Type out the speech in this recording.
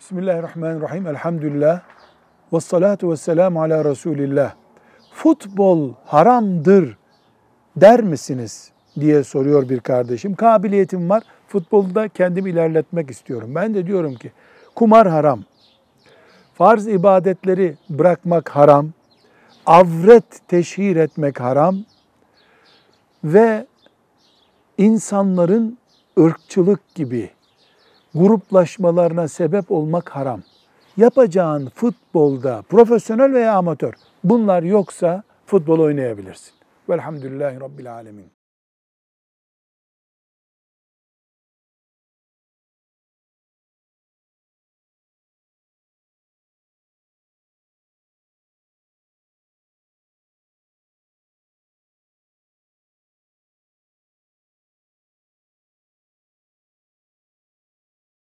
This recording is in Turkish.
Bismillahirrahmanirrahim. Elhamdülillah. Ve salatu ve selamu ala Resulillah. Futbol haramdır der misiniz diye soruyor bir kardeşim. Kabiliyetim var. Futbolda kendimi ilerletmek istiyorum. Ben de diyorum ki kumar haram. Farz ibadetleri bırakmak haram. Avret teşhir etmek haram. Ve insanların ırkçılık gibi gruplaşmalarına sebep olmak haram. Yapacağın futbolda profesyonel veya amatör bunlar yoksa futbol oynayabilirsin. Velhamdülillahi Rabbil Alemin.